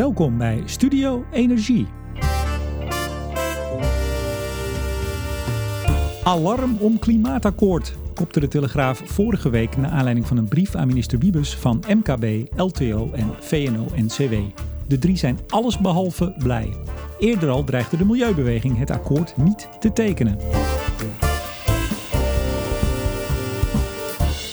Welkom bij Studio Energie. Alarm om klimaatakkoord, kopte de Telegraaf vorige week naar aanleiding van een brief aan minister Wiebes van MKB, LTO en VNO-NCW. De drie zijn allesbehalve blij. Eerder al dreigde de milieubeweging het akkoord niet te tekenen.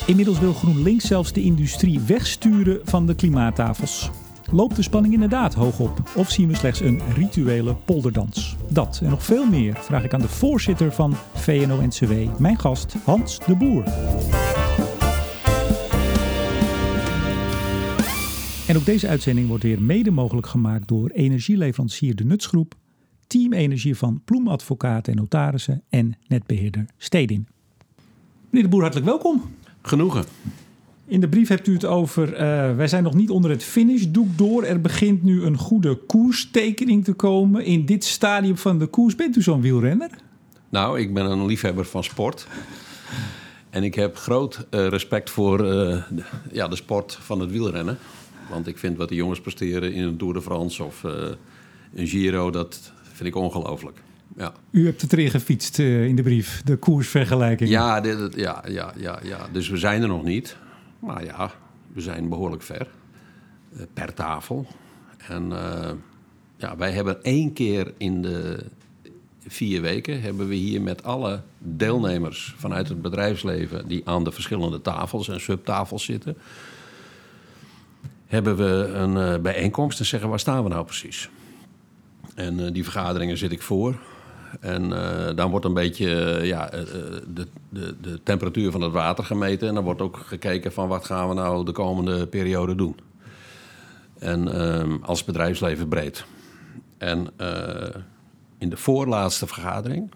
Inmiddels wil GroenLinks zelfs de industrie wegsturen van de klimaattafels. Loopt de spanning inderdaad hoog op? Of zien we slechts een rituele polderdans? Dat en nog veel meer vraag ik aan de voorzitter van VNO-NCW, mijn gast Hans de Boer. En ook deze uitzending wordt weer mede mogelijk gemaakt door energieleverancier De Nutsgroep, Team Energie van Ploemadvocaten en Notarissen en netbeheerder Stedin. Meneer de Boer, hartelijk welkom. Genoegen. In de brief hebt u het over, uh, wij zijn nog niet onder het finishdoek door. Er begint nu een goede koerstekening te komen. In dit stadium van de koers bent u zo'n wielrenner? Nou, ik ben een liefhebber van sport. En ik heb groot uh, respect voor uh, de, ja, de sport van het wielrennen. Want ik vind wat de jongens presteren in een Tour de France of een Giro, dat vind ik ongelooflijk. Ja. U hebt het erin gefietst in de brief, de koersvergelijking. Ja, dit, ja, ja, ja, ja, dus we zijn er nog niet. Maar ja, we zijn behoorlijk ver uh, per tafel. En uh, ja, wij hebben één keer in de vier weken... hebben we hier met alle deelnemers vanuit het bedrijfsleven... die aan de verschillende tafels en subtafels zitten... hebben we een uh, bijeenkomst en zeggen waar staan we nou precies. En die vergaderingen zit ik voor... En uh, dan wordt een beetje uh, ja, uh, de, de, de, temperatuur van het water gemeten. En dan wordt ook gekeken van wat gaan we nou de komende periode doen. En als bedrijfsleven breed. En in de voorlaatste vergadering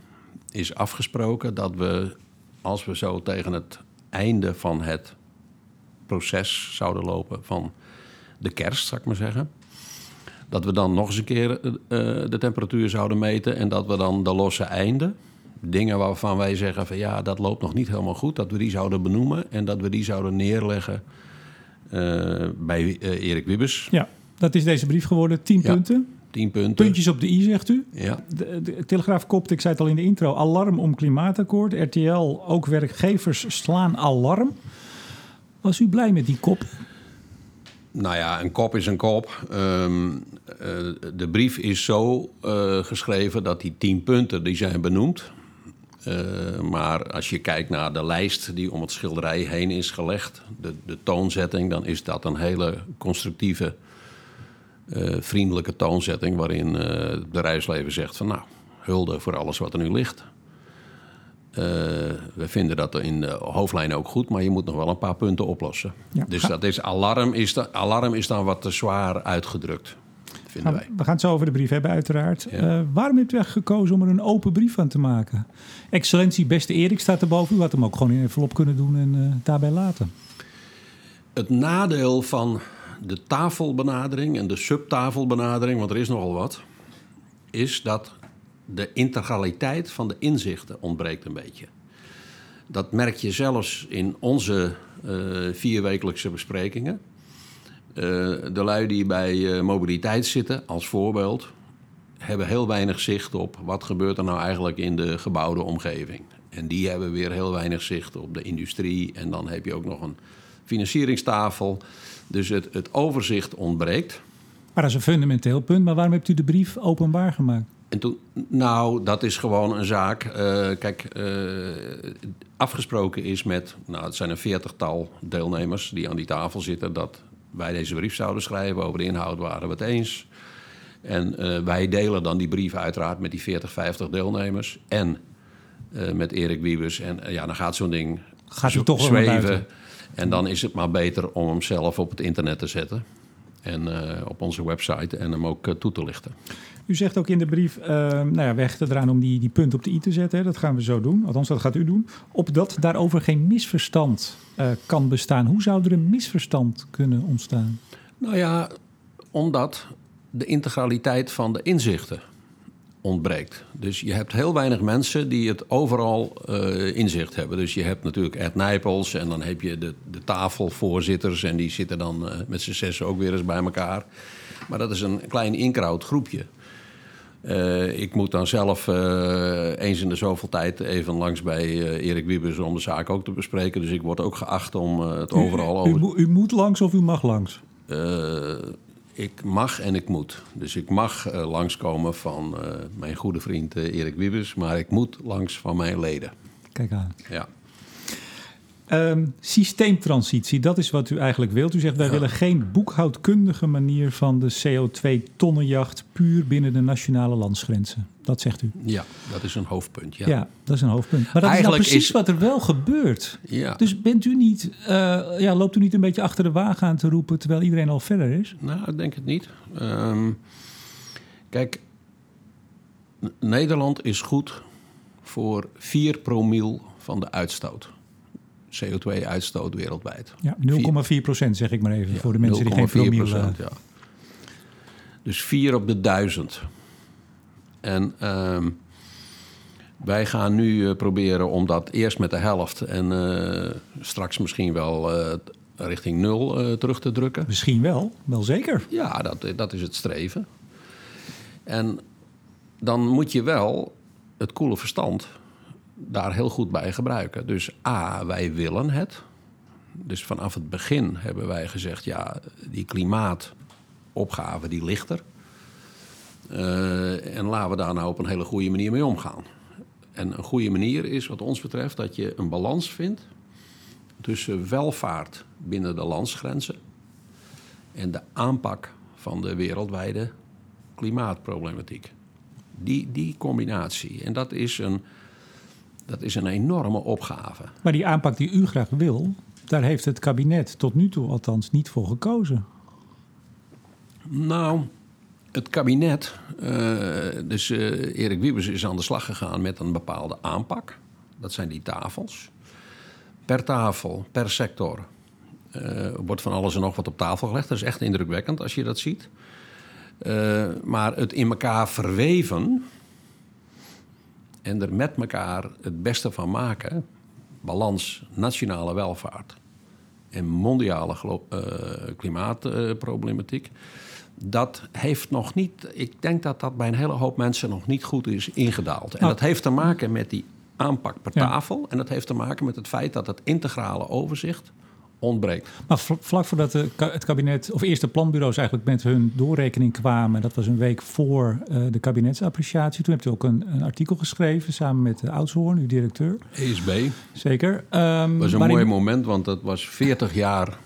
is afgesproken dat we, als we zo tegen het einde van het proces zouden lopen van de kerst, zou ik maar zeggen dat we dan nog eens een keer uh, de temperatuur zouden meten. En dat we dan de losse einden, dingen waarvan wij zeggen van ja, dat loopt nog niet helemaal goed, dat we die zouden benoemen en dat we die zouden neerleggen uh, bij Erik Wibbes. Ja, dat is deze brief geworden, tien ja, punten. Tien punten. Puntjes op de i, zegt u. Ja. De, de Telegraaf kopt, ik zei het al in de intro, alarm om klimaatakkoord. RTL, ook werkgevers slaan alarm. Was u blij met die kop? Nou ja, een kop is een kop. Um, uh, de brief is zo uh, geschreven dat die tien punten die zijn benoemd. Uh, maar als je kijkt naar de lijst die om het schilderij heen is gelegd, de, de toonzetting, dan is dat een hele constructieve, vriendelijke toonzetting. Waarin het bedrijfsleven zegt van nou, hulde voor alles wat er nu ligt. Uh, we vinden dat in de hoofdlijn ook goed, maar je moet nog wel een paar punten oplossen. Ja, dus dat is alarm, is de, alarm is dan wat te zwaar uitgedrukt, vinden gaan, wij. We gaan het zo over de brief hebben, uiteraard. Ja. Uh, waarom hebt u gekozen om er een open brief van te maken? Excellentie, beste Erik staat erboven. U had hem ook gewoon in envelop kunnen doen en uh, daarbij laten. Het nadeel van de tafelbenadering en de subtafelbenadering, want er is nogal wat, is dat de integraliteit van de inzichten ontbreekt een beetje. Dat merk je zelfs in onze uh, vierwekelijkse besprekingen. Uh, de lui die bij uh, mobiliteit zitten, als voorbeeld, hebben heel weinig zicht op wat gebeurt er nou eigenlijk in de gebouwde omgeving. En die hebben weer heel weinig zicht op de industrie. En dan heb je ook nog een financieringstafel. Dus het, het overzicht ontbreekt. Maar dat is een fundamenteel punt. Maar waarom hebt u de brief openbaar gemaakt? En toen, nou, dat is gewoon een zaak. Uh, kijk, uh, afgesproken is met, nou, het zijn een veertigtal deelnemers die aan die tafel zitten, dat wij deze brief zouden schrijven. Over de inhoud waren we het eens. En uh, wij delen dan die brief uiteraard met die 40, 50 deelnemers en met Erik Wiebes. En ja, dan gaat zo'n ding gaat zo, toch zweven. En dan is het maar beter om hem zelf op het internet te zetten. En op onze website en hem ook toe te lichten. U zegt ook in de brief, uh, nou ja, weg eraan om die, die punt op de i te zetten. Hè. Dat gaan we zo doen. Althans, dat gaat u doen. Opdat daarover geen misverstand uh, kan bestaan. Hoe zou er een misverstand kunnen ontstaan? Nou ja, omdat de integraliteit van de inzichten ontbreekt. Dus je hebt heel weinig mensen die het overal uh, inzicht hebben. Dus je hebt natuurlijk Ed Nijpels en dan heb je de, de tafelvoorzitters... en die zitten dan met z'n zes ook weer eens bij elkaar. Maar dat is een klein inkraut groepje. Uh, ik moet dan zelf uh, eens in de zoveel tijd even langs bij uh, Erik Wiebes om de zaak ook te bespreken. Dus ik word ook geacht om het overal u, over... U, u, moet langs of u mag langs? ik mag en ik moet. Dus ik mag langskomen van mijn goede vriend Erik Wiebes, maar ik moet langs van mijn leden. Kijk aan. Ja. Um, systeemtransitie, dat is wat u eigenlijk wilt. U zegt wij willen geen boekhoudkundige manier van de CO2-tonnenjacht puur binnen de nationale landsgrenzen. Dat zegt u. Ja, dat is een hoofdpunt. Ja, ja dat is een hoofdpunt. Maar dat eigenlijk is nou precies wat er wel gebeurt. Ja. Dus bent u niet, uh, ja, loopt u niet een beetje achter de wagen aan te roepen terwijl iedereen al verder is? Nou, ik denk het niet. Um, kijk, Nederland is goed voor 4 promiel van de uitstoot. CO2-uitstoot wereldwijd. Ja, 0,4 procent zeg ik maar even voor de mensen die geen promiel... Uh... Ja. Dus 4 op de duizend. En uh, wij gaan nu uh, proberen om dat eerst met de helft en uh, straks misschien wel richting nul terug te drukken. Misschien wel, wel zeker. Ja, dat, dat is het streven. En dan moet je wel het koele verstand daar heel goed bij gebruiken. Dus A, wij willen het. Dus vanaf het begin hebben wij gezegd: ja, die klimaatopgave die ligt er. Uh, en laten we daar nou op een hele goede manier mee omgaan. En een goede manier is, wat ons betreft, dat je een balans vindt tussen welvaart binnen de landsgrenzen en de aanpak van de wereldwijde klimaatproblematiek. Die, die combinatie. En dat is een dat is een enorme opgave. Maar die aanpak die u graag wil, daar heeft het kabinet tot nu toe althans niet voor gekozen. Nou, het kabinet, uh, dus uh, Erik Wiebes is aan de slag gegaan met een bepaalde aanpak. Dat zijn die tafels. Per tafel, per sector, uh, wordt van alles en nog wat op tafel gelegd. Dat is echt indrukwekkend als je dat ziet. maar het in elkaar verweven, en er met elkaar het beste van maken, balans nationale welvaart en mondiale uh, klimaatproblematiek, dat heeft nog niet, ik denk dat dat bij een hele hoop mensen nog niet goed is ingedaald. En nou. dat heeft te maken met die aanpak per tafel en dat heeft te maken met het feit dat het integrale overzicht ontbreekt. Maar vlak voordat het kabinet, of eerst de planbureaus eigenlijk met hun doorrekening kwamen, dat was een week voor uh, de kabinetsappreciatie. Toen hebt u ook een, een artikel geschreven samen met uh, Oudshoorn, uw directeur. ESB. Zeker. Um, dat was een mooi moment, want dat was 40 jaar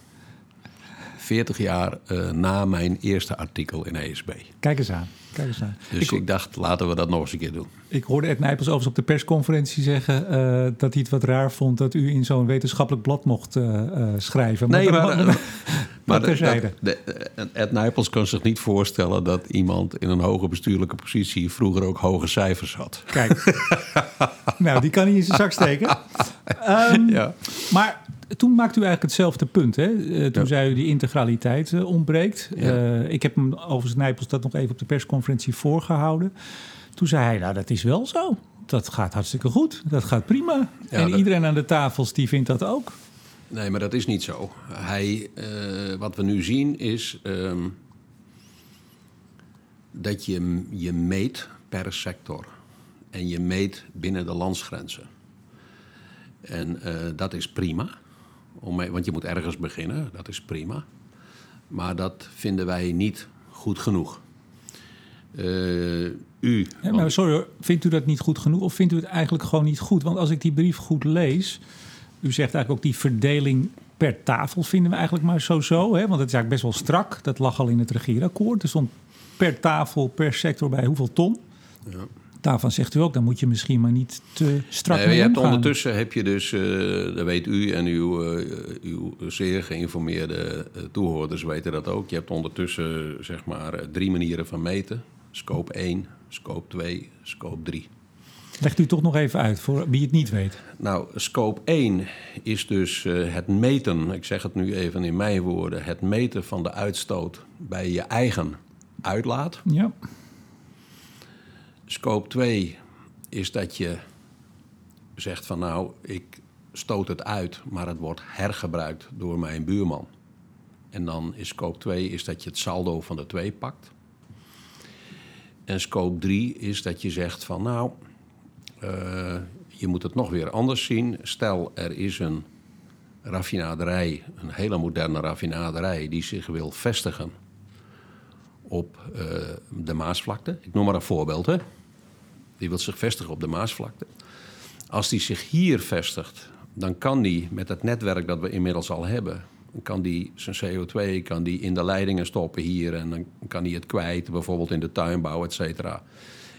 40 jaar uh, na mijn eerste artikel in ESB. Kijk eens aan. Kijk eens aan. Dus ik, ik, dacht, laten we dat nog eens een keer doen. Ik hoorde Ed Nijpels overigens op de persconferentie zeggen... Uh, dat hij het wat raar vond dat u in zo'n wetenschappelijk blad mocht uh, schrijven. Maar nee, maar... maar, maar de, de, Ed Nijpels kan zich niet voorstellen dat iemand in een hoge bestuurlijke positie vroeger ook hoge cijfers had. Kijk, nou die kan hij in zijn zak steken. Um, ja. Maar toen maakte u eigenlijk hetzelfde punt. Hè? Uh, toen ja. zei u die integraliteit uh, ontbreekt. Ja. Uh, ik heb hem overigens Nijpels dat nog even op de persconferentie voorgehouden. Toen zei hij, nou dat is wel zo. Dat gaat hartstikke goed. Dat gaat prima. Ja, en dat... iedereen aan de tafels die vindt dat ook. Nee, maar dat is niet zo. Hij, wat we nu zien is um, dat je je meet per sector. En je meet binnen de landsgrenzen. En dat is prima. Om mee, want je moet ergens beginnen, dat is prima. Maar dat vinden wij niet goed genoeg. Uh, u. Ja, maar sorry, vindt u dat niet goed genoeg of vindt u het eigenlijk gewoon niet goed? Want als ik die brief goed lees, u zegt eigenlijk ook die verdeling per tafel vinden we eigenlijk maar zo-zo. Want het is eigenlijk best wel strak. Dat lag al in het regeerakkoord. Er stond per tafel, per sector bij hoeveel ton. Ja. Daarvan zegt u ook, dan moet je misschien maar niet te strak nee, mee je hebt Ondertussen heb je dus, uh, dat weet u en uw, uh, uw zeer geïnformeerde uh, toehoorders weten dat ook. Je hebt ondertussen zeg maar drie manieren van meten. Scope 1, scope 2, scope 3. Legt u toch nog even uit voor wie het niet weet. Nou, scope 1 is dus het meten, ik zeg het nu even in mijn woorden, het meten van de uitstoot bij je eigen uitlaat. Ja. Scope 2 is dat je zegt van nou, ik stoot het uit, maar het wordt hergebruikt door mijn buurman. En dan is scope 2 is dat je het saldo van de twee pakt. En scope 3 is dat je zegt van nou, uh, je moet het nog weer anders zien. Stel, er is een raffinaderij, een hele moderne raffinaderij, die zich wil vestigen op uh, de Maasvlakte. Ik noem maar een voorbeeld, hè. Die wil zich vestigen op de Maasvlakte. Als die zich hier vestigt, dan kan die met het netwerk dat we inmiddels al hebben, kan die zijn CO2 kan die in de leidingen stoppen hier en dan kan hij het kwijt, bijvoorbeeld in de tuinbouw, et cetera.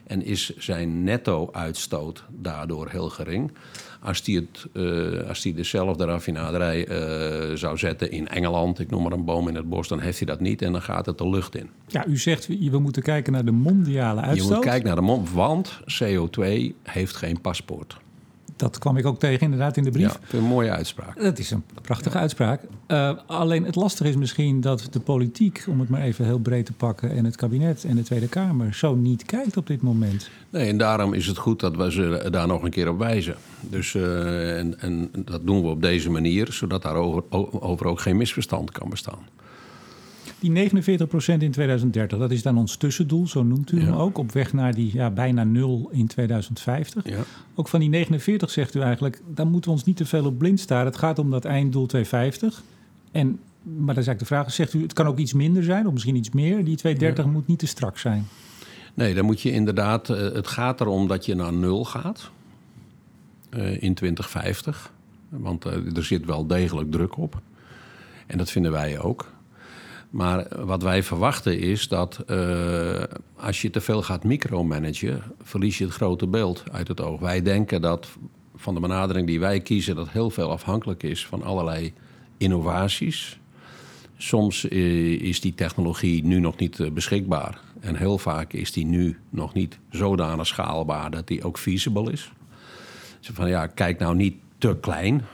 En is zijn netto-uitstoot daardoor heel gering. Als hij het, uh, als die dezelfde raffinaderij uh, zou zetten in Engeland, ik noem maar een boom in het bos, dan heeft hij dat niet en dan gaat het de lucht in. Ja, u zegt we moeten kijken naar de mondiale uitstoot. Je moet kijken naar de mond, want CO2 heeft geen paspoort dat kwam ik ook tegen inderdaad in de brief. Ja, een mooie uitspraak. Dat is een prachtige uitspraak. Uh, alleen het lastige is misschien dat de politiek, om het maar even heel breed te pakken, en het kabinet en de Tweede Kamer zo niet kijkt op dit moment. Nee, en daarom is het goed dat we ze daar nog een keer op wijzen. Dus, uh, en, en dat doen we op deze manier, zodat daarover over ook geen misverstand kan bestaan. Die 49% in 2030, dat is dan ons tussendoel, zo noemt u hem ook. Op weg naar die ja, bijna nul in 2050. Ja. Ook van die 49 zegt u eigenlijk, daar moeten we ons niet te veel op blind staren. Het gaat om dat einddoel 250. En, maar dan is eigenlijk de vraag, zegt u, het kan ook iets minder zijn of misschien iets meer. Die 230 moet niet te strak zijn. Nee, dan moet je inderdaad, uh, het gaat erom dat je naar nul gaat uh, in 2050. Want uh, er zit wel degelijk druk op. En dat vinden wij ook. Maar wat wij verwachten is dat uh, als je te veel gaat micromanagen, verlies je het grote beeld uit het oog. Wij denken dat van de benadering die wij kiezen, dat heel veel afhankelijk is van allerlei innovaties. Soms is die technologie nu nog niet eh, beschikbaar. En heel vaak is die nu nog niet zodanig schaalbaar dat die ook feasible is. Dus van ja, kijk nou niet te klein.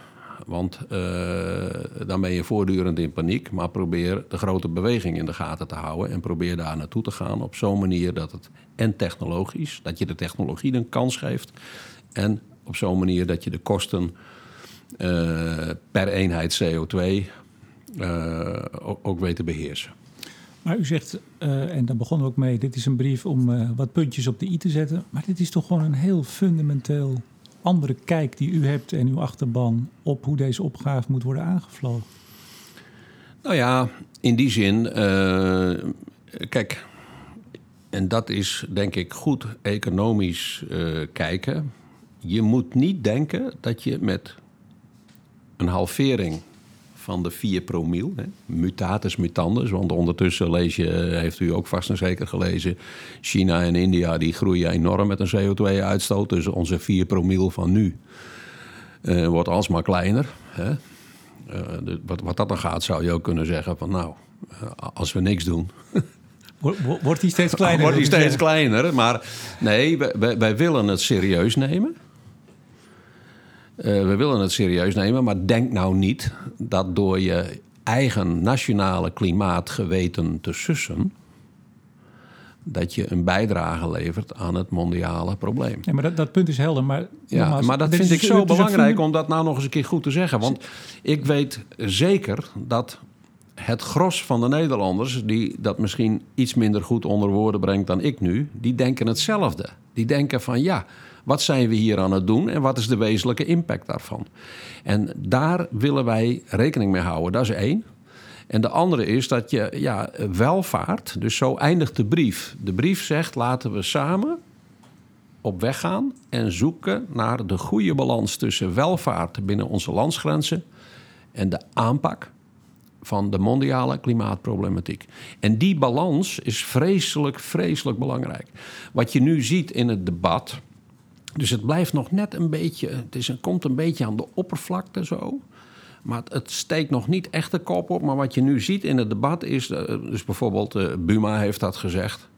Want uh, dan ben je voortdurend in paniek. Maar probeer de grote beweging in de gaten te houden. En probeer daar naartoe te gaan op zo'n manier dat het en technologisch, dat je de technologie een kans geeft. En op zo'n manier dat je de kosten uh, per eenheid CO2 uh, eh, ook, weet te beheersen. Maar u zegt, en daar begonnen we ook mee, dit is een brief om wat puntjes op de i te zetten. Maar dit is toch gewoon een heel fundamenteel andere kijk die u hebt en uw achterban op hoe deze opgave moet worden aangevlogen? Nou ja, in die zin, uh, kijk, en dat is denk ik goed economisch uh, kijken. Je moet niet denken dat je met een halvering van de 4 promiel. Hè. Mutatis mutandis, want ondertussen lees je, heeft u ook vast en zeker gelezen... China en India die groeien enorm met een CO2-uitstoot. Dus onze 4 promiel van nu uh, wordt alsmaar kleiner. Hè. Uh, de, wat, wat dat dan gaat, zou je ook kunnen zeggen van... nou, uh, als we niks doen... Wordt die steeds kleiner? Wordt die steeds kleiner, maar nee, wij, wij willen het serieus nemen... Uh, we willen het serieus nemen, maar denk nou niet dat door je eigen nationale klimaatgeweten te sussen, dat je een bijdrage levert aan het mondiale probleem. Ja, maar dat, dat punt is helder. Maar, ja, maar dat vind ik zo belangrijk om dat nou nog eens een keer goed te zeggen. Want ik weet zeker dat het gros van de Nederlanders, die dat misschien iets minder goed onder woorden brengt dan ik nu, die denken hetzelfde. Die denken van ja, wat zijn we hier aan het doen en wat is de wezenlijke impact daarvan? En daar willen wij rekening mee houden. Dat is één. En de andere is dat je ja, welvaart, dus zo eindigt de brief. De brief zegt: laten we samen op weg gaan en zoeken naar de goede balans tussen welvaart binnen onze landsgrenzen en de aanpak van de mondiale klimaatproblematiek. En die balans is vreselijk, vreselijk belangrijk. Wat je nu ziet in het debat dus het blijft nog net een beetje, het, is, komt een beetje aan de oppervlakte zo. Maar het, steekt nog niet echt de kop op. Maar wat je nu ziet in het debat is, uh, dus bijvoorbeeld uh, Buma heeft dat gezegd.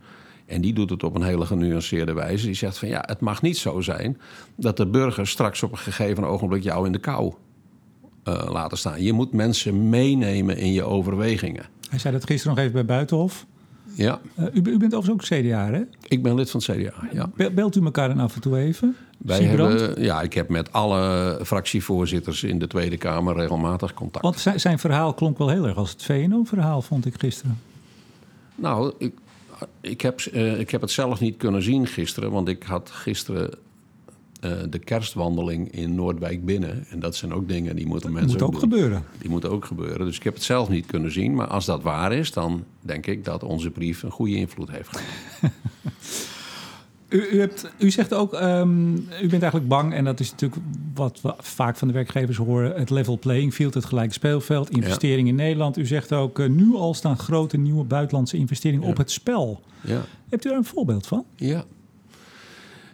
En die doet het op een hele genuanceerde wijze. Die zegt van ja, het mag niet zo zijn dat de burgers straks op een gegeven ogenblik jou in de kou uh, laten staan. Je moet mensen meenemen in je overwegingen. Hij zei dat gisteren nog even bij Buitenhof. Ja. Uh, u, u, bent overigens ook CDA, hè? Ik ben lid van het CDA, ja. Belt u elkaar dan af en toe even? Wij Siebrand? hebben, ja, ik heb met alle fractievoorzitters in de Tweede Kamer regelmatig contact. Want zijn, zijn verhaal klonk wel heel erg als het VNO-verhaal, vond ik gisteren. Nou, ik, ik, heb, eh, ik heb het zelf niet kunnen zien gisteren, want ik had gisteren eh, de kerstwandeling in Noordwijk binnen. En dat zijn ook dingen die moeten Dat mensen moet ook doen. gebeuren. Die moeten ook gebeuren. Dus ik heb het zelf niet kunnen zien. Maar als dat waar is, dan denk ik dat onze brief een goede invloed heeft gehad. U, u, hebt, u zegt ook, ehm, u bent eigenlijk bang, en dat is natuurlijk wat we vaak van de werkgevers horen: het level playing field, het gelijke speelveld, investering in Nederland. U zegt ook, eh, nu al staan grote nieuwe buitenlandse investeringen Ja. op het spel. Ja. Hebt u daar een voorbeeld van? Ja.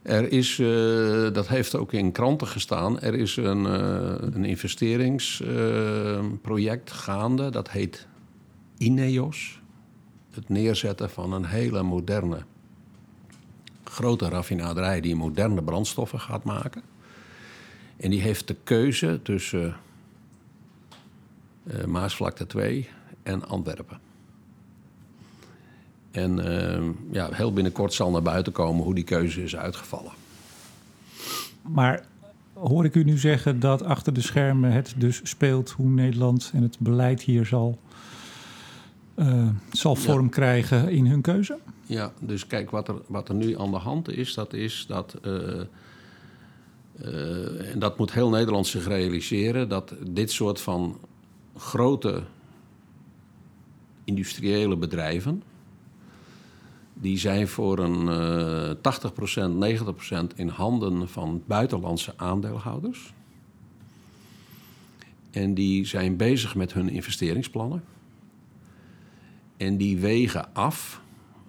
Er is, eh, dat heeft ook in kranten gestaan, er is een, eh, een investeringsproject gaande. Dat heet INEOS. Het neerzetten van een hele moderne, grote raffinaderij die moderne brandstoffen gaat maken. En die heeft de keuze tussen eh, Maasvlakte 2 en Antwerpen. En eh, ja, heel binnenkort zal naar buiten komen hoe die keuze is uitgevallen. Maar hoor ik u nu zeggen dat achter de schermen het dus speelt hoe Nederland en het beleid hier zal, eh, zal Ja. vorm krijgen in hun keuze? Ja, dus kijk, wat er, wat er nu aan de hand is, dat is dat. eh, eh, en dat moet heel Nederland zich realiseren: dat dit soort van grote industriële bedrijven. Die zijn voor een eh 80%, 90% in handen van buitenlandse aandeelhouders. En die zijn bezig met hun investeringsplannen. En die wegen af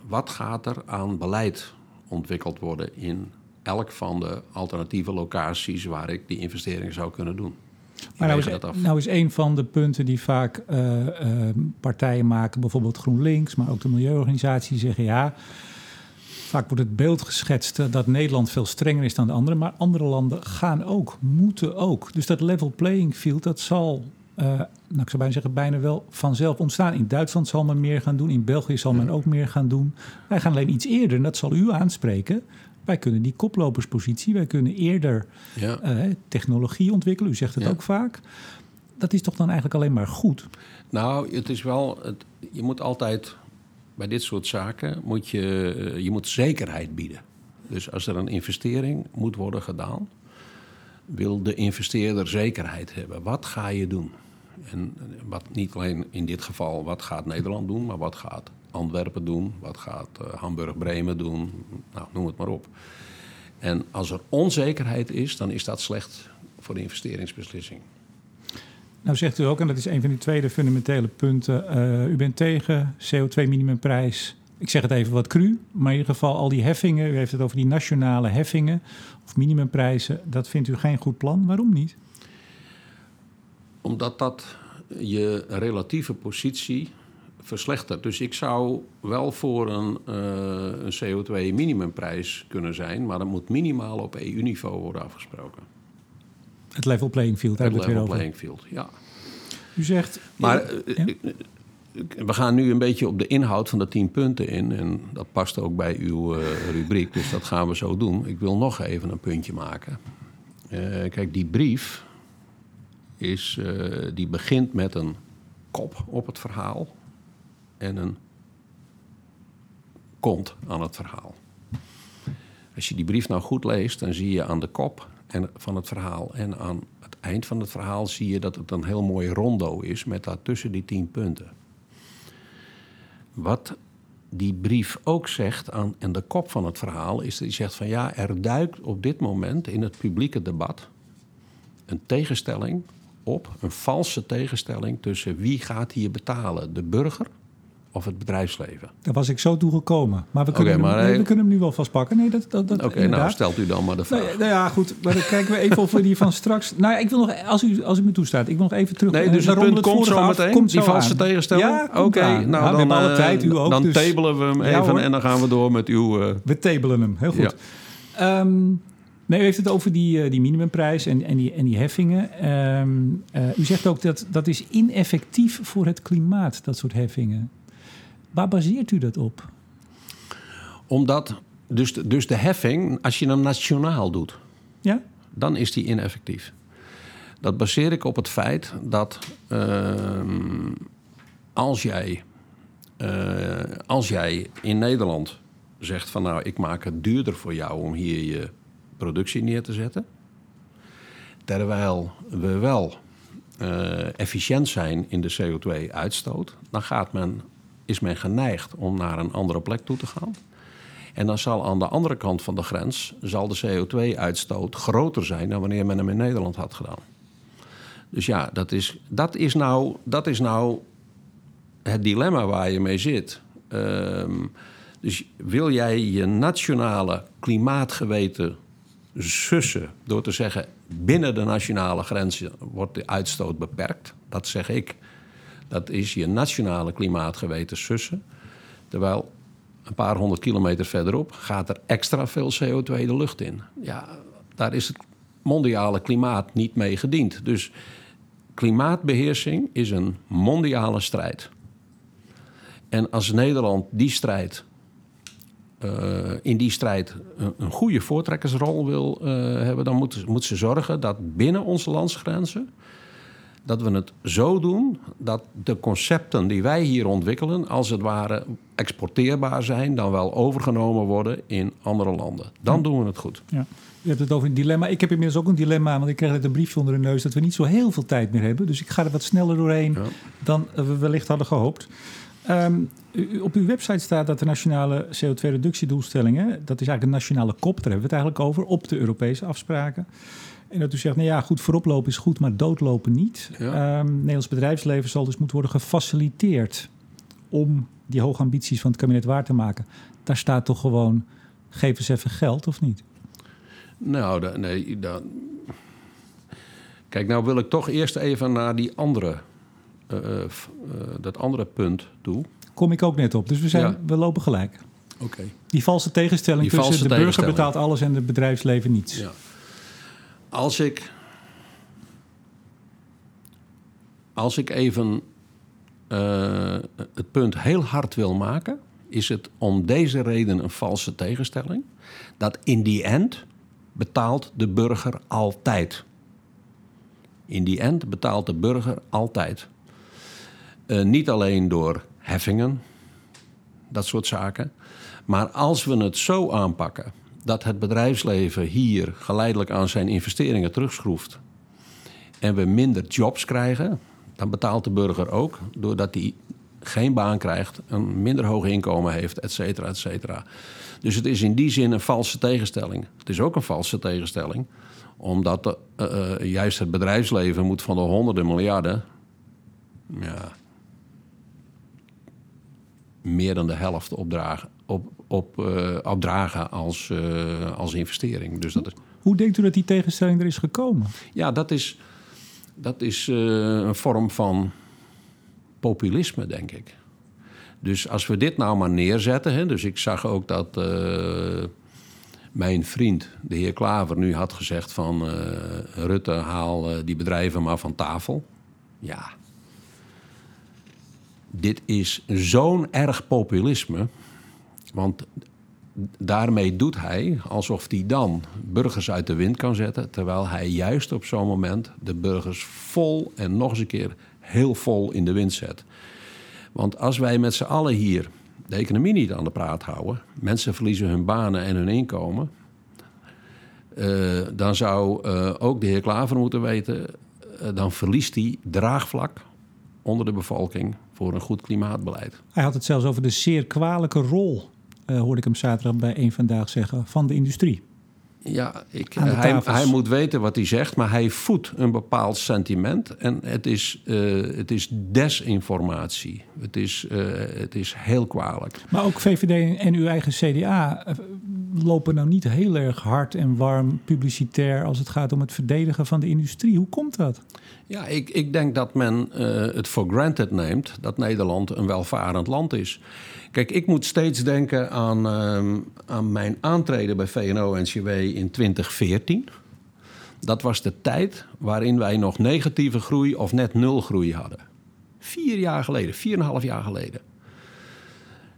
wat gaat er aan beleid ontwikkeld worden in elk van de alternatieve locaties waar ik die investeringen zou kunnen doen. Maar nou is, nou is een van de punten die vaak eh, eh, partijen maken, bijvoorbeeld GroenLinks, maar ook de milieuorganisatie, zeggen ja. Vaak wordt het beeld geschetst dat Nederland veel strenger is dan de anderen, maar andere landen gaan ook, moeten ook. Dus dat level playing field, dat zal, eh, nou ik zou bijna zeggen, bijna wel vanzelf ontstaan. In Duitsland zal men meer gaan doen, in België zal men ook meer gaan doen. Wij gaan alleen iets eerder, en dat zal u aanspreken. Wij kunnen die koploperspositie, wij kunnen eerder Ja. eh, technologie ontwikkelen. U zegt het Ja. ook vaak. Dat is toch dan eigenlijk alleen maar goed? Nou, het is wel. Het, je moet altijd bij dit soort zaken moet je, eh, je moet zekerheid bieden. Dus als er een investering moet worden gedaan, wil de investeerder zekerheid hebben. Wat ga je doen? En wat niet alleen in dit geval, wat gaat Nederland doen, maar wat gaat Antwerpen doen, wat gaat eh, Hamburg-Bremen doen, nou, noem het maar op. En als er onzekerheid is, dan is dat slecht voor de investeringsbeslissing. Nou zegt u ook, en dat is een van die tweede fundamentele punten... eh, u bent tegen CO2-minimumprijs. Ik zeg het even wat cru, maar in ieder geval al die heffingen... u heeft het over die nationale heffingen of minimumprijzen... dat vindt u geen goed plan. Waarom niet? Omdat dat je relatieve positie verslechtert. Dus ik zou wel voor een, eh, een CO2-minimumprijs kunnen zijn, maar dat moet minimaal op EU-niveau worden afgesproken. Het level playing field, daar Het hebben we het level weer over. playing field, ja. U zegt... Maar Ja. eh, eh, we gaan nu een beetje op de inhoud van de tien punten in. En dat past ook bij uw rubriek, dus dat gaan we zo doen. Ik wil nog even een puntje maken. Kijk, die brief is, eh, die begint met een kop op het verhaal en een kont aan het verhaal. Als je die brief nou goed leest, dan zie je aan de kop en van het verhaal en aan het eind van het verhaal zie je dat het een heel mooi rondo is met daartussen die tien punten. Wat die brief ook zegt aan, aan de kop van het verhaal is dat hij zegt van ja, er duikt op dit moment in het publieke debat een tegenstelling op, een valse tegenstelling tussen wie gaat hier betalen, de burger of het bedrijfsleven. Daar was ik zo toe gekomen. Maar we kunnen, maar, hem, nee, we kunnen hem nu wel vastpakken. Nee, dat, dat, dat Oké, nou stelt u dan maar de vraag. Nou, ja, nou ja, goed. Maar dan kijken we even of we die van straks... Nou, ik wil nog, als u, als u me toestaat, ik wil nog even terug... Nee, eh, dus het naar punt komt zo meteen, Komt die valse tegenstelling? Ja, Oké, nou dan, alle eh, tijd, u ook. dan dus tabelen we hem even en dan gaan we door met uw... eh, we tabelen hem, heel goed. Ehm, nee, u heeft het over die, eh, die minimumprijs en, en, die, en die heffingen. Ehm, eh, u zegt ook dat dat is ineffectief voor het klimaat, dat soort heffingen. Waar baseert u dat op? Omdat, dus de, dus de heffing, als je hem nationaal doet... Ja? dan is die ineffectief. Dat baseer ik op het feit dat ehm, als, jij, eh, als jij in Nederland zegt van nou ik maak het duurder voor jou om hier je productie neer te zetten, terwijl we wel eh, efficiënt zijn in de CO2-uitstoot, dan gaat men, is men geneigd om naar een andere plek toe te gaan. En dan zal aan de andere kant van de grens zal de CO2-uitstoot groter zijn dan wanneer men hem in Nederland had gedaan. Dus ja, dat is, dat is, nou, dat is nou het dilemma waar je mee zit. Ehm, dus wil jij je nationale klimaatgeweten sussen door te zeggen binnen de nationale grenzen wordt de uitstoot beperkt? Dat zeg ik. Dat is je nationale klimaatgeweten sussen. Terwijl een paar honderd kilometer verderop gaat er extra veel CO2 de lucht in. Ja, daar is het mondiale klimaat niet mee gediend. Dus klimaatbeheersing is een mondiale strijd. En als Nederland die strijd, in die strijd een, een, goede voortrekkersrol wil uh, hebben, dan moet, moet ze zorgen dat binnen onze landsgrenzen dat we het zo doen dat de concepten die wij hier ontwikkelen, als het ware exporteerbaar zijn, dan wel overgenomen worden in andere landen. Dan doen we het goed. Ja. Je hebt het over een dilemma. Ik heb inmiddels ook een dilemma, want ik krijg net een briefje onder de neus dat we niet zo heel veel tijd meer hebben. Dus ik ga er wat sneller doorheen ja. dan we wellicht hadden gehoopt. Um, op uw website staat dat de nationale CO2-reductiedoelstellingen, dat is eigenlijk een nationale kop, daar hebben we het eigenlijk over, op de Europese afspraken. En dat u zegt, nou ja, goed, vooroplopen is goed, maar doodlopen niet. Ja. Um, Nederlands bedrijfsleven zal dus moeten worden gefaciliteerd om die hoge ambities van het kabinet waar te maken. Daar staat toch gewoon, geef eens even geld, of niet? Nou, da, nee, dan... Kijk, nou wil ik toch eerst even naar die andere, dat andere punt toe. Kom ik ook net op, dus we, zijn, ja. we lopen gelijk. Oké. Okay. Die valse tegenstelling die tussen valse de burger betaalt alles en het bedrijfsleven niets. Ja. Als ik. Als ik even uh, het punt heel hard wil maken, is het om deze reden een valse tegenstelling. Dat in die end betaalt de burger altijd. In die end betaalt de burger altijd. Uh, niet alleen door heffingen, dat soort zaken. Maar als we het zo aanpakken dat het bedrijfsleven hier geleidelijk aan zijn investeringen terugschroeft en we minder jobs krijgen, dan betaalt de burger ook doordat hij geen baan krijgt, een minder hoog inkomen heeft, et cetera, et cetera. Dus het is in die zin een valse tegenstelling. Het is ook een valse tegenstelling, omdat de, uh, uh, juist het bedrijfsleven moet van de honderden miljarden, ja, meer dan de helft opdragen, op, op, uh, opdragen als, uh, als investering. Dus dat is... Hoe denkt u dat die tegenstelling er is gekomen? Ja, dat is, dat is uh, een vorm van populisme, denk ik. Dus als we dit nou maar neerzetten. Hè, dus ik zag ook dat mijn vriend, de heer Klaver, nu had gezegd van Rutte, haal die bedrijven maar van tafel. Ja. Dit is zo'n erg populisme. Want daarmee doet hij alsof hij dan burgers uit de wind kan zetten. Terwijl hij juist op zo'n moment de burgers vol en nog eens een keer heel vol in de wind zet. Want als wij met z'n allen hier de economie niet aan de praat houden, mensen verliezen hun banen en hun inkomen. Uh, dan zou uh, ook de heer Klaver moeten weten, uh, dan verliest hij draagvlak onder de bevolking voor een goed klimaatbeleid. Hij had het zelfs over de zeer kwalijke rol, uh, hoorde ik hem zaterdag bij een vandaag zeggen, van de industrie. Ja, ik, hij, hij, moet weten wat hij zegt, maar hij voedt een bepaald sentiment. En het is, uh, het is desinformatie. Het is, uh, het is heel kwalijk. Maar ook VVD en uw eigen CDA lopen nou niet heel erg hard en warm publicitair als het gaat om het verdedigen van de industrie. Hoe komt dat? Ja, ik, ik denk dat men uh, het for granted neemt dat Nederland een welvarend land is. Kijk, ik moet steeds denken aan, uh, aan mijn aantreden bij VNO-NCW in 2014. Dat was de tijd waarin wij nog negatieve groei of net nul groei hadden. Vier jaar geleden, vier en een half jaar geleden.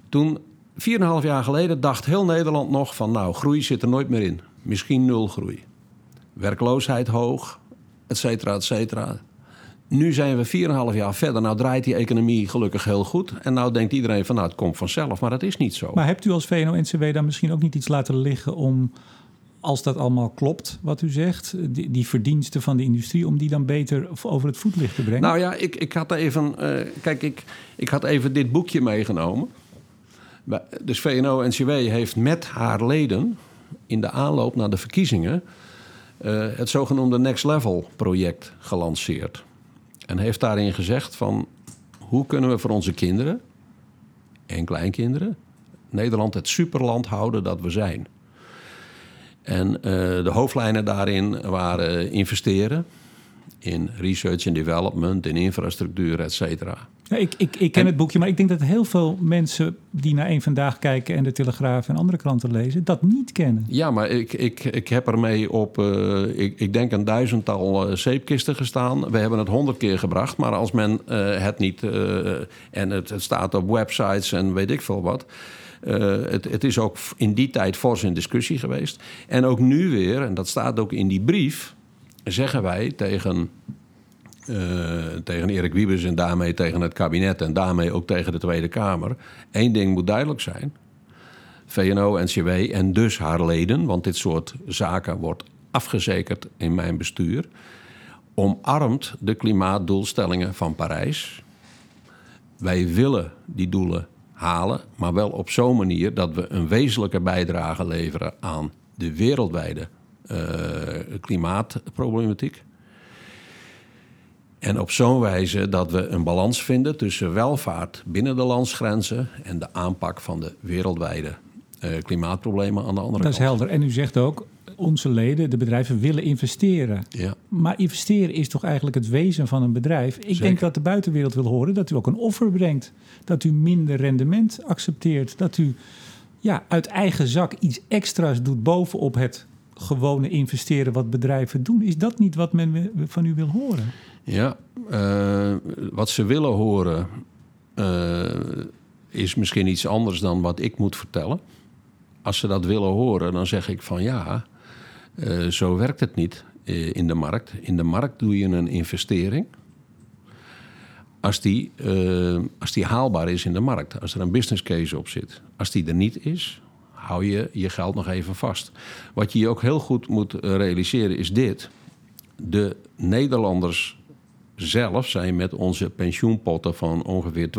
Toen, vier en een half jaar geleden, dacht heel Nederland nog van... nou, groei zit er nooit meer in. Misschien nul groei. werkloosheid hoog, et cetera, et cetera. Nu zijn we 4,5 jaar verder. Nou draait die economie gelukkig heel goed. En nou denkt iedereen van nou het komt vanzelf. Maar dat is niet zo. Maar hebt u als VNO-NCW dan misschien ook niet iets laten liggen om... als dat allemaal klopt, wat u zegt... die, die verdiensten van de industrie... om die dan beter over het voetlicht te brengen? Nou ja, ik, ik had even... Uh, kijk, ik, ik had even dit boekje meegenomen. Dus VNO-NCW heeft met haar leden... in de aanloop naar de verkiezingen... Uh, het zogenoemde Next Level project gelanceerd. En heeft daarin gezegd van hoe kunnen we voor onze kinderen en kleinkinderen Nederland het superland houden dat we zijn. En uh, de hoofdlijnen daarin waren investeren in research and development, in infrastructuur, et cetera. Ja, ik, ik, ik ken het boekje, maar ik denk dat heel veel mensen die naar één vandaag kijken en de Telegraaf en andere kranten lezen, dat niet kennen. Ja, maar ik, ik, ik heb ermee op, uh, ik, ik denk een duizendtal uh, zeepkisten gestaan. We hebben het honderd keer gebracht, maar als men uh, het niet, en het, het staat op websites en weet ik veel wat. het, het is ook in die tijd fors in discussie geweest. En ook nu weer, en dat staat ook in die brief, zeggen wij tegen tegen Erik Wiebes en daarmee tegen het kabinet en daarmee ook tegen de Tweede Kamer. Eén ding moet duidelijk zijn. VNO, NCW en dus haar leden, want dit soort zaken wordt afgezekerd in mijn bestuur, omarmt de klimaatdoelstellingen van Parijs. Wij willen die doelen halen, maar wel op zo'n manier dat we een wezenlijke bijdrage leveren aan de wereldwijde uh, klimaatproblematiek. En op zo'n wijze dat we een balans vinden tussen welvaart binnen de landsgrenzen en de aanpak van de wereldwijde uh, klimaatproblemen aan de andere kant. Dat is helder. En u zegt ook, onze leden, de bedrijven, willen investeren. Ja. Maar investeren is toch eigenlijk het wezen van een bedrijf? Ik denk dat de buitenwereld wil horen dat u ook een offer brengt. Dat u minder rendement accepteert. Dat u ja, uit eigen zak iets extra's doet bovenop het gewone investeren wat bedrijven doen. Is dat niet wat men van u wil horen? Ja, uh, wat ze willen horen uh, is misschien iets anders dan wat ik moet vertellen. Als ze dat willen horen, dan zeg ik van ja, uh, zo werkt het niet in de markt. In de markt doe je een investering. Als die, als die haalbaar is in de markt, als er een business case op zit. Als die er niet is, hou je je geld nog even vast. Wat je je ook heel goed moet realiseren is dit. De Nederlanders zelf zijn met onze pensioenpotten van ongeveer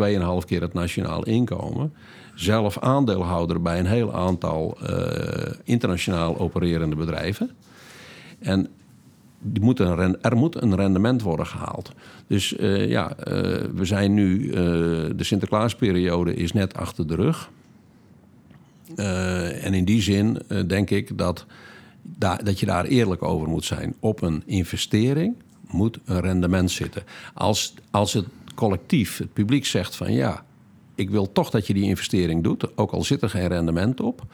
2,5 keer het nationaal inkomen. zelf aandeelhouder bij een heel aantal uh, internationaal opererende bedrijven. En die moet er moet een rendement worden gehaald. Dus uh, ja, we zijn nu. de Sinterklaasperiode is net achter de rug. En in die zin denk ik dat, dat je daar eerlijk over moet zijn. Op een investering moet een rendement zitten. Als, als het collectief, het publiek zegt van ja, ik wil toch dat je die investering doet, ook al zit er geen rendement op,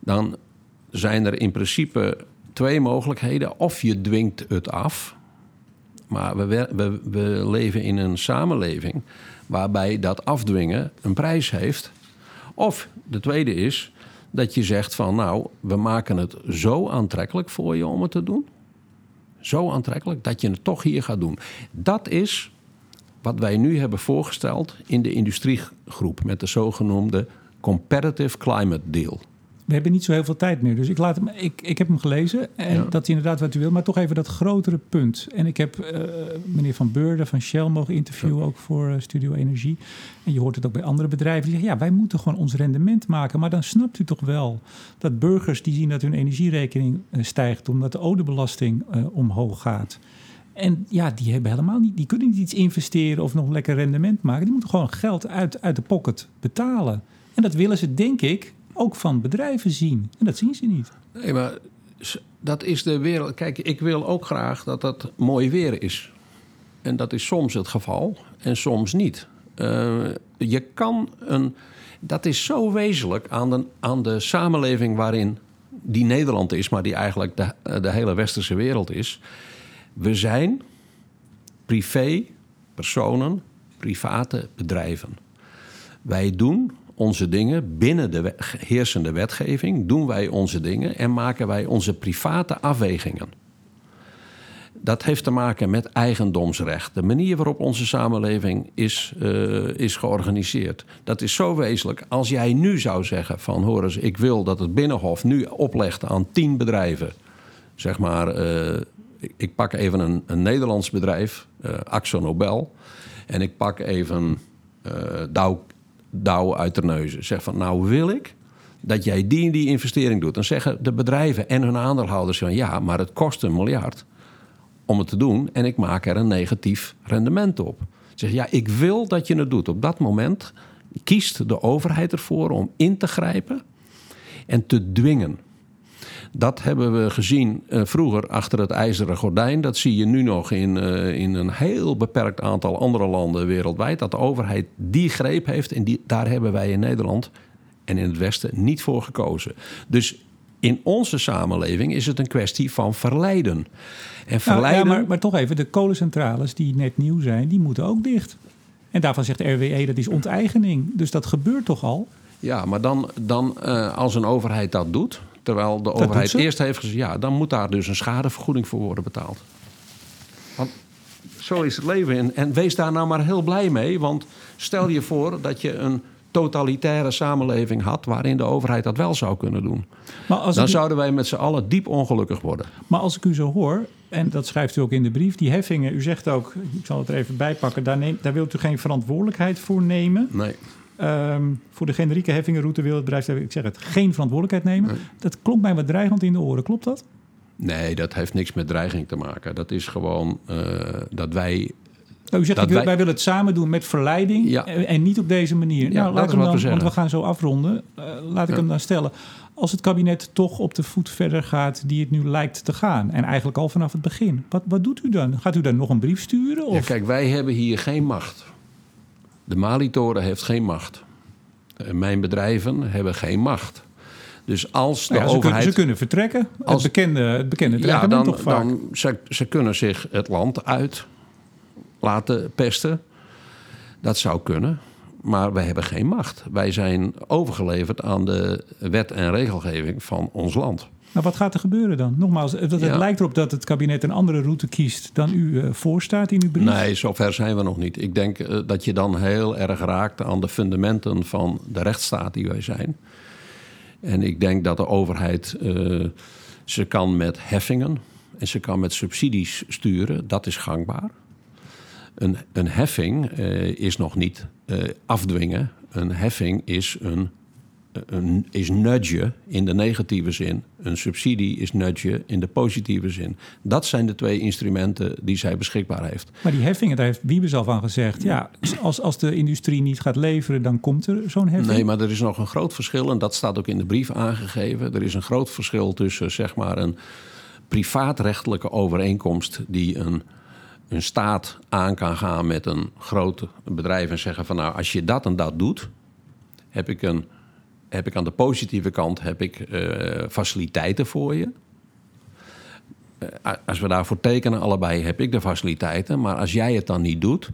dan zijn er in principe twee mogelijkheden. Of je dwingt het af, maar we, we, we leven in een samenleving waarbij dat afdwingen een prijs heeft. Of de tweede is dat je zegt van nou, we maken het zo aantrekkelijk voor je om het te doen zo aantrekkelijk dat je het toch hier gaat doen. Dat is wat wij nu hebben voorgesteld in de industriegroep met de zogenoemde Competitive Climate Deal. We hebben niet zo heel veel tijd meer, dus ik, laat hem, ik, ik heb hem gelezen en dat is inderdaad wat u wil, maar toch even dat grotere punt. En ik heb uh, meneer Van Beurden van Shell mogen interviewen, ook voor uh, Studio Energie. En je hoort het ook bij andere bedrijven die zeggen, ja, wij moeten gewoon ons rendement maken. Maar dan snapt u toch wel dat burgers die zien dat hun energierekening uh, stijgt, omdat de odebelasting omhoog gaat. En ja, die hebben helemaal niet, die kunnen niet iets investeren of nog lekker rendement maken. Die moeten gewoon geld uit, uit de pocket betalen. En dat willen ze, denk ik, ook van bedrijven zien. En dat zien ze niet. Nee, maar dat is de wereld. Kijk, ik wil ook graag dat dat mooi weer is. En dat is soms het geval en soms niet. Uh, je kan een. Dat is zo wezenlijk aan de, aan de samenleving waarin die Nederland is, maar die eigenlijk de, de hele westerse wereld is. We zijn privé personen, private bedrijven. Wij doen onze dingen binnen de heersende wetgeving, doen wij onze dingen en maken wij onze private afwegingen. dat heeft te maken met eigendomsrecht. De manier waarop onze samenleving is, uh, is georganiseerd. Dat is zo wezenlijk. Als jij nu zou zeggen van... hoor eens, ik wil dat het Binnenhof nu oplegt aan tien bedrijven... zeg maar, uh, ik, pak even een, een Nederlands bedrijf, uh, Nobel... en ik pak even Dow, Dow uit de neuzen. Zeg van, nou wil ik dat jij die en die investering doet. Dan zeggen de bedrijven en hun aandeelhouders van... ja, maar het kost een miljard om het te doen en ik maak er een negatief rendement op. Zeg ja, ik wil dat je het doet. Op dat moment kiest de overheid ervoor om in te grijpen en te dwingen. Dat hebben we gezien uh, vroeger achter het ijzeren gordijn. Dat zie je nu nog in, uh, in een heel beperkt aantal andere landen wereldwijd. Dat de overheid die greep heeft. En die, daar hebben wij in Nederland en in het Westen niet voor gekozen. Dus in onze samenleving is het een kwestie van verleiden. En verleiden... Nou, ja, maar, maar toch even, de kolencentrales die net nieuw zijn, die moeten ook dicht. En daarvan zegt RWE dat is onteigening. Dus dat gebeurt toch al? Ja, maar dan, dan uh, als een overheid dat doet, terwijl de overheid eerst heeft gezegd, ja, dan moet daar dus een schadevergoeding voor worden betaald. Want zo is het leven. En, en wees daar nou maar heel blij mee. Want stel je voor dat je een totalitaire samenleving had waarin de overheid dat wel zou kunnen doen. Maar als dan zouden wij met z'n allen diep ongelukkig worden. Maar als ik u zo hoor, en dat schrijft u ook in de brief, die heffingen, u zegt ook, ik zal het er even bijpakken, daar, neemt, daar wilt u geen verantwoordelijkheid voor nemen. Nee. Um, voor de generieke heffingenroute wil het bedrijf, ik zeg het, geen verantwoordelijkheid nemen. Dat klopt mij wat dreigend in de oren, klopt dat? Nee, dat heeft niks met dreiging te maken. Dat is gewoon uh, dat wij nou, u zegt, wij... wij... willen het samen doen met verleiding ja. en, niet op deze manier. Ja, nou, laat hem dan, want we gaan zo afronden. Uh, laat ik hem dan stellen. Als het kabinet toch op de voet verder gaat die het nu lijkt te gaan... en eigenlijk al vanaf het begin, wat, wat doet u dan? Gaat u dan nog een brief sturen? Of? Ja, kijk, wij hebben hier geen macht. De Malitoren heeft geen macht. Mijn bedrijven hebben geen macht. Dus als de nou ja, overheid... Ze kunnen, vertrekken. Als, het bekende, het bekende ja, dan, toch vaak. Dan, ze, ze kunnen zich het land uit laten pesten. Dat zou kunnen. Maar wij hebben geen macht. Wij zijn overgeleverd aan de wet en regelgeving van ons land. Maar wat gaat er gebeuren dan? Nogmaals, het, het lijkt erop dat het kabinet een andere route kiest dan u uh, voorstaat in uw brief. Nee, zover zijn we nog niet. Ik denk uh, dat je dan heel erg raakt aan de fundamenten van de rechtsstaat die wij zijn. En ik denk dat de overheid, uh, ze kan met heffingen en ze kan met subsidies sturen. Dat is gangbaar. Een, een heffing is nog niet afdwingen. Een heffing is een, een is nudgen in de negatieve zin. Een subsidie is nudgen in de positieve zin. Dat zijn de twee instrumenten die zij beschikbaar heeft. Maar die heffingen, daar heeft Wiebe zelf aan gezegd. Ja, als, als de industrie niet gaat leveren, dan komt er zo'n heffing. Nee, maar er is nog een groot verschil. En dat staat ook in de brief aangegeven. Er is een groot verschil tussen zeg maar een privaatrechtelijke overeenkomst die een een staat aan kan gaan met een groot bedrijf en zeggen van nou, als je dat en dat doet, heb ik, een, heb ik aan de positieve kant heb ik, uh, faciliteiten voor je. Uh, als we daarvoor tekenen, allebei heb ik de faciliteiten. Maar als jij het dan niet doet,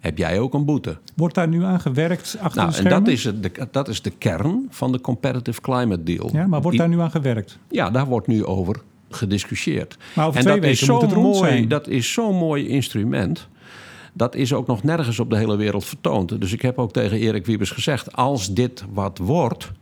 heb jij ook een boete. Wordt daar nu aan gewerkt achter nou, de schermen? En dat is, het, de, dat is de kern van de Competitive Climate Deal. Ja, maar wordt daar nu aan gewerkt? Ja, daar wordt nu over gediscussieerd. Maar over en twee dat weken is zo'n moet het rond mooi, zijn. Dat is zo'n mooi instrument. Dat is ook nog nergens op de hele wereld vertoond. Dus ik heb ook tegen Erik Wiebes gezegd: als dit wat wordt.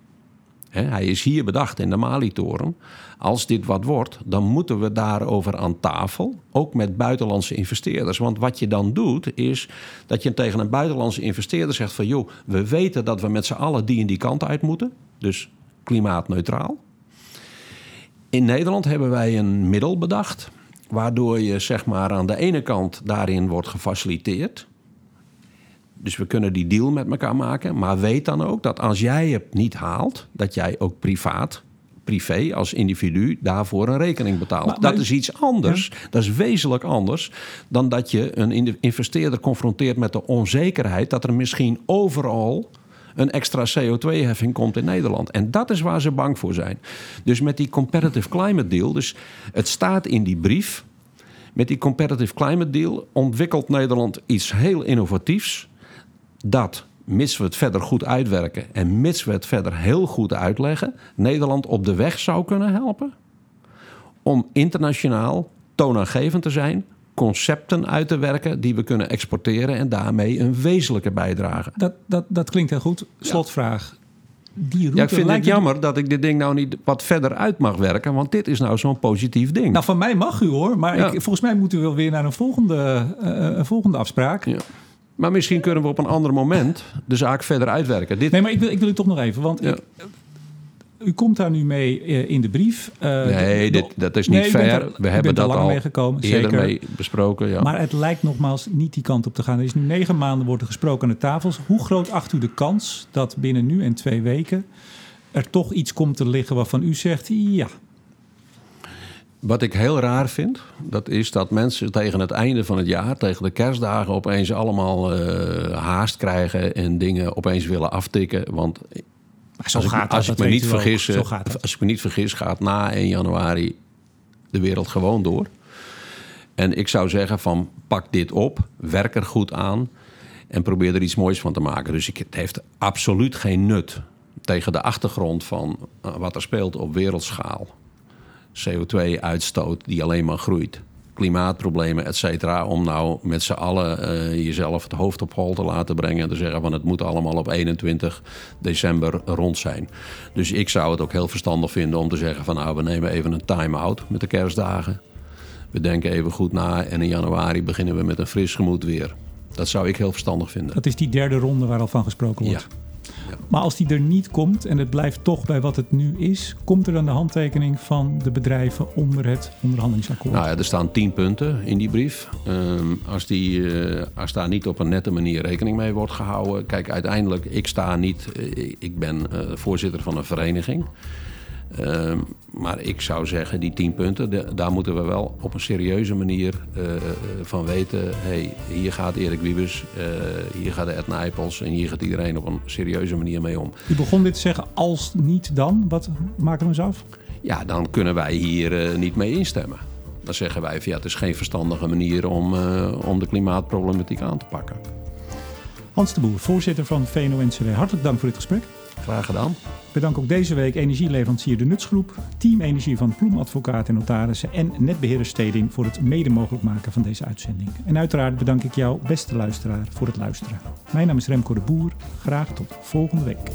Hè, hij is hier bedacht in de Mali-toren. Als dit wat wordt, dan moeten we daarover aan tafel. Ook met buitenlandse investeerders. Want wat je dan doet, is dat je tegen een buitenlandse investeerder zegt: van joh, we weten dat we met z'n allen die en die kant uit moeten. Dus klimaatneutraal. In Nederland hebben wij een middel bedacht. Waardoor je zeg maar aan de ene kant daarin wordt gefaciliteerd. Dus we kunnen die deal met elkaar maken. Maar weet dan ook dat als jij het niet haalt, dat jij ook privaat, privé als individu, daarvoor een rekening betaalt. Maar- maar dat is iets anders. Dat is wezenlijk anders dan dat je een in- investeerder confronteert met de onzekerheid dat er misschien overal een extra CO2-heffing komt in Nederland. En dat is waar ze bang voor zijn. Dus met die Competitive Climate Deal, dus het staat in die brief. Met die Competitive Climate Deal ontwikkelt Nederland iets heel innovatiefs. Dat, mits we het verder goed uitwerken en mits we het verder heel goed uitleggen, Nederland op de weg zou kunnen helpen om internationaal toonaangevend te zijn, concepten uit te werken die we kunnen exporteren en daarmee een wezenlijke bijdrage. Dat, dat, dat klinkt heel goed. Slotvraag. Die route Ja, ik vind het jammer dat ik dit ding nou niet wat verder uit mag werken, want dit is nou zo'n positief ding. Nou, van mij mag u hoor, maar Ja. ik, volgens mij moeten we wel weer naar een volgende, eh, een volgende afspraak. Ja. Maar misschien kunnen we op een ander moment de zaak verder uitwerken. Dit, Nee, maar ik wil, ik wil u toch nog even, want Ja. ik, u komt daar nu mee eh, in de brief. Eh, nee, dit, dat is Nee, niet bent fair. er- we hebben dat al mee gekomen, eerder zeker. mee besproken. Ja. Maar het lijkt nogmaals niet die kant op te gaan. Er is nu negen maanden wordt er gesproken aan de tafels. Hoe groot acht u de kans dat binnen nu en twee weken er toch iets komt te liggen waarvan u zegt, ja, Wat ik heel raar vind, dat is dat mensen tegen het einde van het jaar, tegen de kerstdagen, opeens allemaal eh, haast krijgen en dingen opeens willen aftikken. Want maar zo als ik, gaat dat. als ik me niet vergis, Zo eh, gaat als ik me niet vergis, gaat na 1 januari de wereld gewoon door. En ik zou zeggen van pak dit op, werk er goed aan en probeer er iets moois van te maken. Dus ik, het heeft absoluut geen nut tegen de achtergrond van eh, wat er speelt op wereldschaal. CO2-uitstoot die alleen maar groeit. Klimaatproblemen, et cetera. Om nou met z'n allen eh, jezelf het hoofd op hol te laten brengen. En te zeggen van het moet allemaal op 21 december rond zijn. Dus ik zou het ook heel verstandig vinden om te zeggen van nou we nemen even een time-out met de kerstdagen. We denken even goed na en in januari beginnen we met een fris gemoed weer. Dat zou ik heel verstandig vinden. Dat is die derde ronde waar al van gesproken wordt. Maar als die er niet komt en het blijft toch bij wat het nu is, komt er dan de handtekening van de bedrijven onder het onderhandelingsakkoord? Nou ja, er staan tien punten in die brief. Ehm, als, die, eh, als daar niet op een nette manier rekening mee wordt gehouden. Kijk, uiteindelijk, ik sta niet. eh, ik ben eh, voorzitter van een vereniging. Ehm, maar ik zou zeggen, die tien punten, de- daar moeten we wel op een serieuze manier eh, eh, van weten. hey, hier gaat Erik Wiebes, eh, hier gaat Ed Nijpels en hier gaat iedereen op een serieuze manier mee om. U begon dit te zeggen, als niet dan, wat maken we eens af? Ja, dan kunnen wij hier niet mee instemmen. Dan zeggen wij van ja, het is geen verstandige manier om, om de klimaatproblematiek aan te pakken. Hans de Boer, voorzitter van VNO-NCW, hartelijk dank voor dit gesprek. Graag gedaan. Bedank ook deze week energieleverancier De Nutsgroep, Team Energie van Ploem Advocaat en Notarissen en netbeheerder Stedin voor het mede mogelijk maken van deze uitzending. En uiteraard bedank ik jou, beste luisteraar, voor het luisteren. Mijn naam is Remco de Boer. Graag tot volgende week.